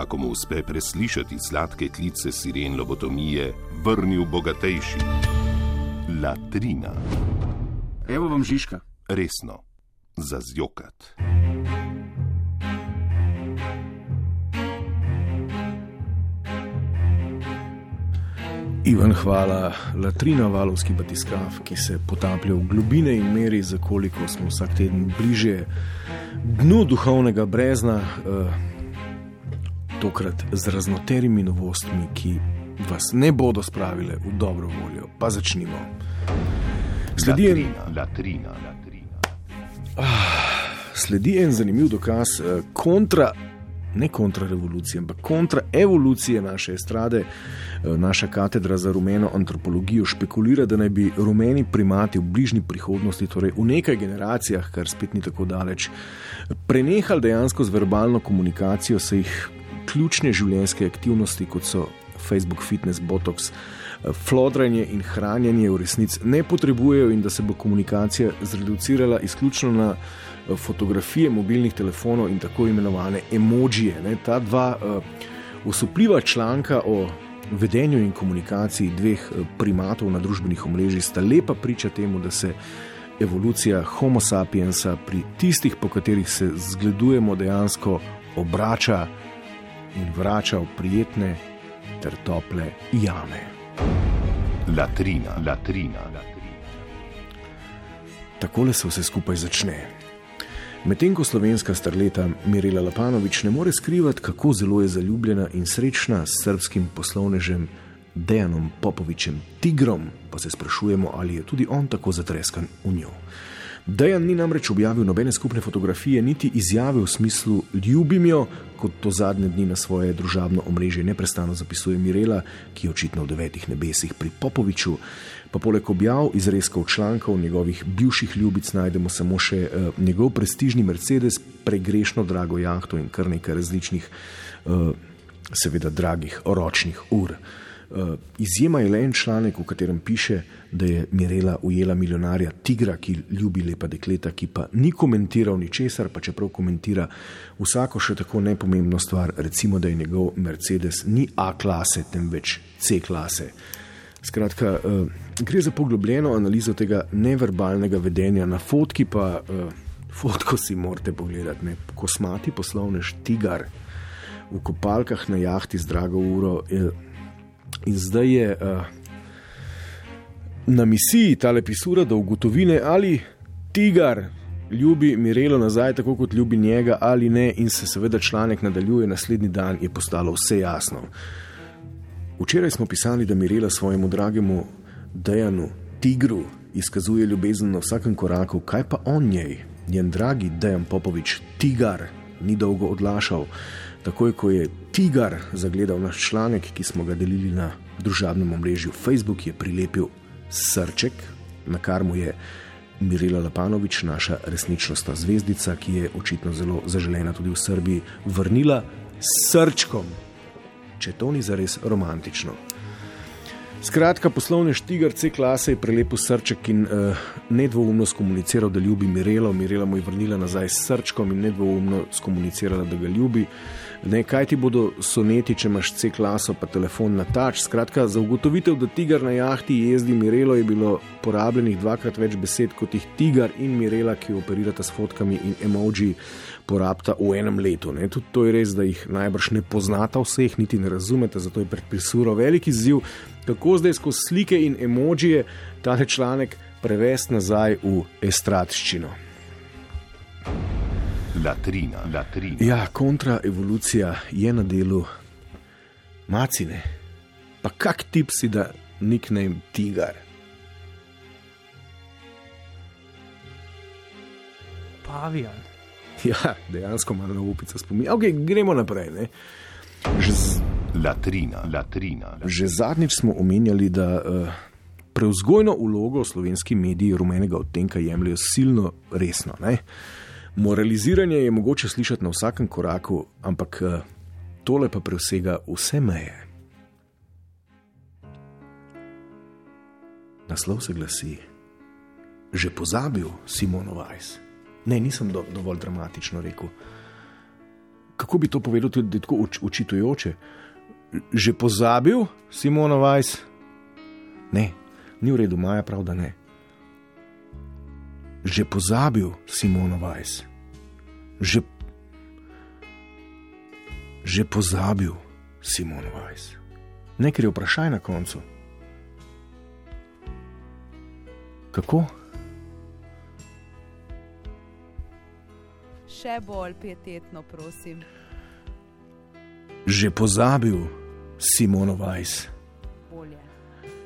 ako mu uspe preslišati sladke klice siren lobotomije, vrnil bogatejši. Latrina, Evo vam Žižka. resno, za zjokat. Ivan, hvala. Latrina, valovski batiskav, ki se potaplja v globine in meri, za koliko smo vsak teden bliže dnu duhovnega brezna, eh, tokrat z raznoterimi novostmi, ki vas ne bodo spravile v dobro voljo. Pa začnimo. Sledi en, Latrina, latrina, latrina. sledi en zanimiv dokaz eh, kontra. Ne kontrarevolucije, ampak kontraevolucije naše estrade. Eh, Naša katedra za rumeno antropologijo špekulira, da naj bi rumeni primati v bližnji prihodnosti, torej v nekaj generacijah, kar spet ni tako daleč, prenehali dejansko z verbalno komunikacijo, saj jih ključne življenjske aktivnosti, kot so Facebook, fitness, botox, eh, flodranje in hranjenje, v resnici ne potrebujejo in da se bo komunikacija zreducirala izključno na eh, fotografije mobilnih telefonov in tako imenovane emojije. Ne. Ta dva uh, usupljiva članka o vedenju in komunikaciji dveh eh, primatov na družbenih omrežjih sta lepa priča temu, da se evolucija Homo sapiensa pri tistih, po katerih se zgledujemo, dejansko obrača in vrača v prijetne ter tople jame. Latrina, latrina, latrina. Takole se vse skupaj začne. Medtem ko slovenska starleta Mirela Lapanovič ne more skrivati, kako zelo je zaljubljena in srečna s srpskim poslovnežem Dejanom Popovičem Tigrom, pa se sprašujemo, ali je tudi on tako zatreskan v njo. Dejan ni namreč objavil nobene skupne fotografije, niti izjave v smislu ljubim jo, kot to zadnje dni na svoje družabno omrežje neprestano zapisuje Mirela, ki je očitno v devetih nebesih pri Popoviču. Pa poleg objav, izrezkov člankov njegovih bivših ljubic najdemo samo še uh, njegov prestižni Mercedes, pregrešno drago jahto in kar nekaj različnih, uh, seveda dragih ročnih ur. Uh, izjema je le en članek, v katerem piše, da je Mirela ujela milijonarja Tigra, ki ljubi lepa dekleta, ki pa ni komentiral ničesar, pa čeprav komentira vsako še tako nepomembno stvar, recimo, da je njegov Mercedes ni A klase, temveč C klase. Skratka, uh, gre za poglobljeno analizo tega neverbalnega vedenja, na fotki pa, uh, fotko si morate pogledati, ne? kosmati poslovnež Tigar v kopalkah na jahti z drago uro. Uh, in zdaj je uh, na misiji ta lepisura, da ugotovi, ali Tigar ljubi Mirelo nazaj, tako kot ljubi njega, ali ne, in se seveda članek nadaljuje, naslednji dan je postalo vse jasno. Včeraj smo pisali, da Mirela svojemu dragemu Dejanu, Tigru, izkazuje ljubezen na vsakem koraku, kaj pa on njej, njen dragi Dejan Popovič, Tigar, ni dolgo odlašal. Takoj, ko je Tigar zagledal naš članek, ki smo ga delili na družabnem omrežju Facebook, je prilepil srček, na kar mu je Mirela Lapanovič, naša resničnostna zvezdica, ki je očitno zelo zaželena tudi v Srbiji, vrnila s srčkom če to ni zares romantično. Skratka, poslovni štigar C klase je prelepil srček in uh, nedvoumno skomuniciral, da ljubi Mirelo. Mirela mu je vrnila nazaj s srčkom in nedvoumno skomunicirala, da ga ljubi. Ne, kaj ti bodo soneti, če imaš C klaso, pa telefon na tač. Skratka, za ugotovitev, da tigar na jahti jezdi Mirelo, je bilo porabljenih dvakrat več besed kot jih tigar in Mirela, ki operirata s fotkami in emoji, porabta v enem letu. Ne. Tudi to je res, da jih najbrž ne poznata vseh, niti ne razumete, zato je pred pisuro velik izziv, kako zdaj skozi slike in emojije tale članek prevesti nazaj v estradščino. Latrina, latrina. Ja, kontraevolucija je na delu macine. Pa kak tip si da nickname Tigar? Pavijan. Ja, dejansko malo na upica spominja. Ok, gremo naprej. Ne. Že z Latrina, latrina. Že zadnjič smo omenjali, da uh, preuzgojno ulogo slovenski mediji rumenega odtenka jemljajo silno resno. Ne? Moraliziranje je mogoče slišati na vsakem koraku, ampak uh, tole pa presega vse meje. Naslov se glasi: Že pozabil Simon Weiss. Ne, nisem do, dovolj dramatično rekel. Kako bi to povedal tudi tako uč, učitujoče? Že pozabil Simon Weiss? Ne, ni v redu, Maja prav, da ne. Že pozabil Simon Weiss. Že, že pozabil Simon Weiss. Ne, ker je vprašaj na koncu. Kako? Še bolj pietetno, prosim. Že pozabil Simon Weiss. Bolje.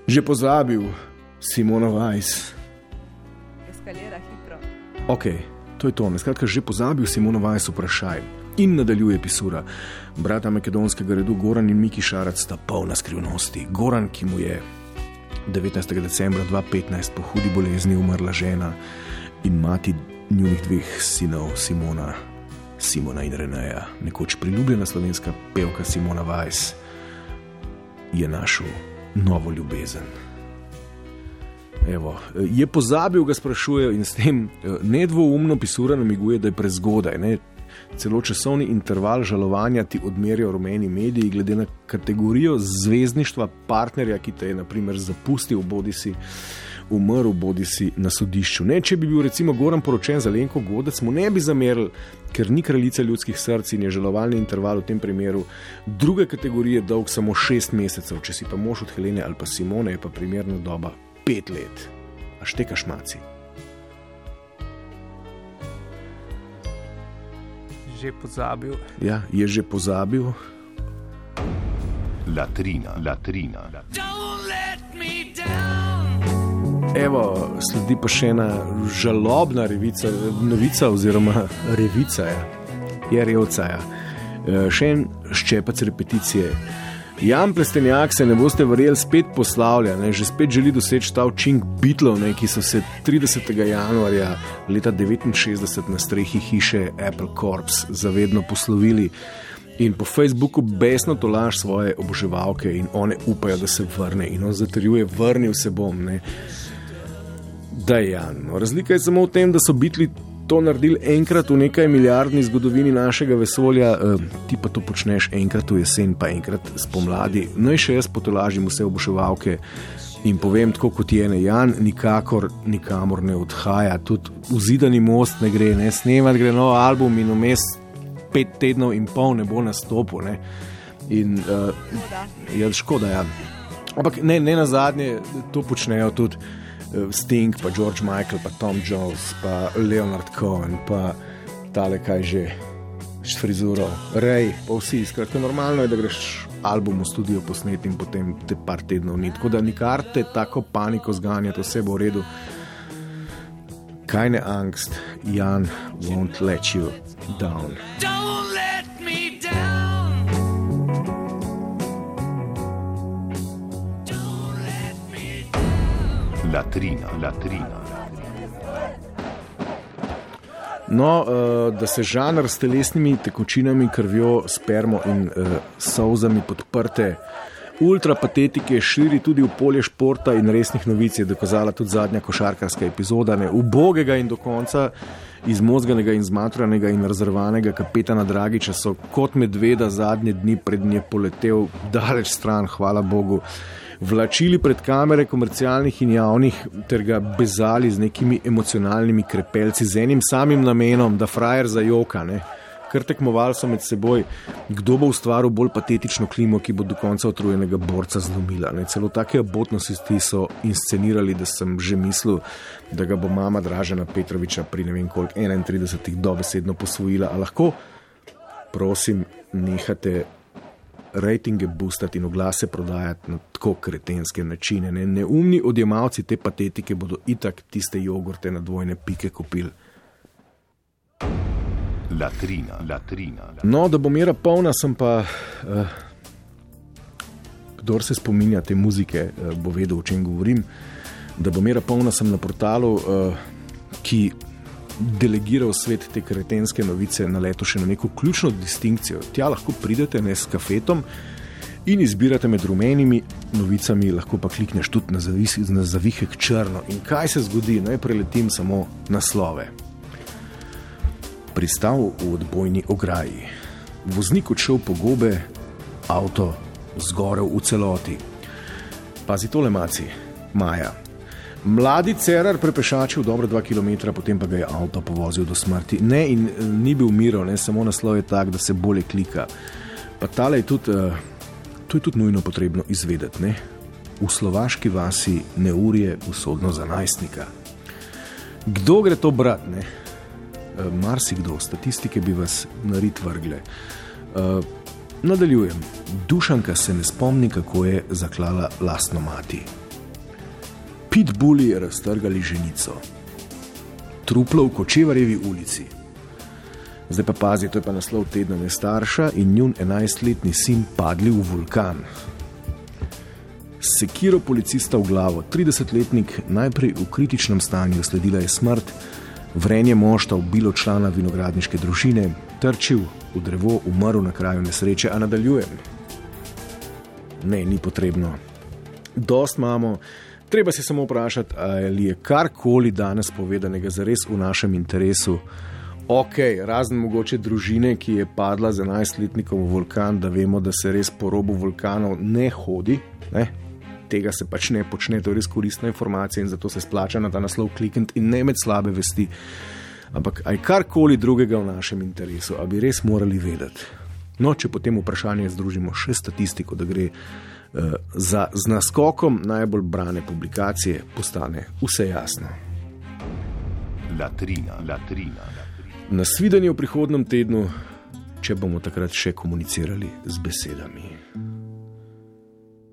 Že pozabil Simon Weiss. Eskalira hitro. Ok, to je to. Skratka, že pozabil Simon Weiss vprašaj. In nadaljuje pisura. Brata makedonskega redu Goran in Miki Šarac sta polna skrivnosti. Goran, ki mu je 19. decembra 2015 po hudi bolezni umrla žena in mati njunih dveh sinov, Simona, Simona in Reneja, nekoč priljubljena slovenska pevka Simona Weiss, je našel novo ljubezen. Evo, je pozabil, ga sprašujejo in s tem eh, nedvoumno pisura namiguje, da je prezgodaj. Ne? Celo časovni interval žalovanja ti odmerijo rumeni mediji, glede na kategorijo zvezdništva partnerja, ki te je naprimer zapustil, bodi si umrl, bodi si na sodišču. Ne, če bi bil recimo Goran poročen za Lenko Godec, mu ne bi zamerili, ker ni kraljica ljudskih src in je žalovalni interval v tem primeru druge kategorije dolg samo šest mesecev. Če si pa mož od Helene ali pa Simone, je pa primerna doba pet let. A štekaš maci. Že pozabil. Ja, je že pozabil. Latrina, latrina. Evo, sledi pa še ena žalobna revica, novica, oziroma revica, ja. je revca. Ja. E, Še en ščepac repeticije. Jan Plestenjak se ne boste verjeli, spet poslavlja, ne? že spet želi doseči ta učinek Beatlov, ne? ki so se 30. januarja leta 1969 na strehi hiše Apple Corps zavedno poslovili in po Facebooku besno tolaž svoje oboževalke in one upajo, da se vrne in on zatrjuje, vrnil se bom. Ne? Je Jan. No, razlika je samo v tem, da so bitli to naredili enkrat v nekaj milijardni zgodovini našega vesolja, eh, ti pa to počneš enkrat v jesen, pa enkrat spomladi. Naj še jaz potolažim vse oboševalke in povem, tako kot je ene, Jan nikakor nikamor ne odhaja, tudi v zidani most ne gre, ne snemati gre nov album in vmes pet tednov in pol ne bo nastopil. Ne. In uh, ja, škoda, ja. Ampak ne, ne na zadnje, to počnejo tudi. Sting, pa George Michael, pa Tom Jones, pa Leonard Cohen, pa tale kaj že s frizuro, rej, pa vsi. Skratka, normalno je, da greš album v studio posneti in potem te par tednov ni. Tako da nikar te tako paniko zganjati, vse bo v redu. Kaj ne angst, Jan won't let you down. Don't Latrina, latrina. No, uh, da se žanr s telesnimi tekočinami, krvjo, spermo in uh, solzami podprte ultrapatetike širi tudi v polje športa in resnih novic, je dokazala tudi zadnja košarkarska epizoda. Ne, ubogega in do konca izmozganega in zmatranega in razrvanega kapetana Dragiča so kot medveda zadnje dni pred nje poletel daleč stran, hvala Bogu vlačili pred kamere komercialnih in javnih, ter ga bezali z nekimi emocionalnimi krepelci, z enim samim namenom, da frajer za joka. Ne? Ker tekmovali so med seboj, kdo bo ustvaril bolj patetično klimo, ki bo do konca utrujenega borca zlomila. Ne? Celo take abotnosti so inscenirali, da sem že mislil, da ga bo mama Dražena Petroviča pri ne vem koliko 31. dobesedno posvojila. A lahko, prosim, nehate rejtinge boostati in oglase prodajati na tako kretenske načine. Ne? Neumni odjemalci te patetike bodo itak tiste jogurte na dvojne pike kupili. Latrina, latrina. No, da bo mera polna, sem pa uh, kdo se spominja te muzike, eh, bo vedel, o čem govorim. Da bo mera polna sem na portalu, eh, ki delegira v svet te kretenske novice na leto še na neko ključno distinkcijo. Tja lahko pridete ne s kafetom in izbirate med rumenimi novicami, lahko pa klikneš tudi na, zavis, na zavihek črno. In kaj se zgodi, naj preletim samo naslove. Pristal v odbojni ograji, voznik odšel po gobe, avto zgorel v celoti. Pazi tole, maci, Maja. Mladi cerar prepešačil dobro dva km, potem pa ga je avto povozil do smrti. Ne, in eh, ni bil miro, ne samo naslov je tak, da se bolje klika. Pa tale je tudi, uh, to je tudi nujno potrebno izvedeti. Ne? V slovaški vasi neurje usodno za najstnika. Kdo gre to brati? Ne? Uh, marsikdo, statistike bi vas narit vrgle. Uh, nadaljujem. Dušanka se ne spomni, kako je zaklala lastno mati. Pitbulli raztrgali ženico, truplo v Kočevarjevi ulici. Zdaj pa pazi, to je pa naslov tedna ne starša in njun 11-letni sin padli v vulkan. Sekiro policista v glavo, 30-letnik najprej v kritičnem stanju, sledila je smrt, vrenje mošta ubilo člana vinogradniške družine, trčil v drevo, umrl na kraju nesreče, a nadaljujem. Ne, ni potrebno. Dost imamo, treba se samo vprašati, ali je karkoli danes povedanega zares v našem interesu. Ok, razen mogoče družine, ki je padla z 11-letnikom v vulkan, da vemo, da se res po robu vulkanov ne hodi. Ne? Tega se pač ne počne, to je res koristna informacija in zato se splača na ta naslov klikniti in ne imeti slabe vesti. Ampak aj karkoli drugega v našem interesu, a bi res morali vedeti. No, če potem vprašanje združimo še statistiko, da gre za z naskokom najbolj brane publikacije, postane vse jasno. Latrina, latrina. Nasvidenje v prihodnem tednu, če bomo takrat še komunicirali z besedami.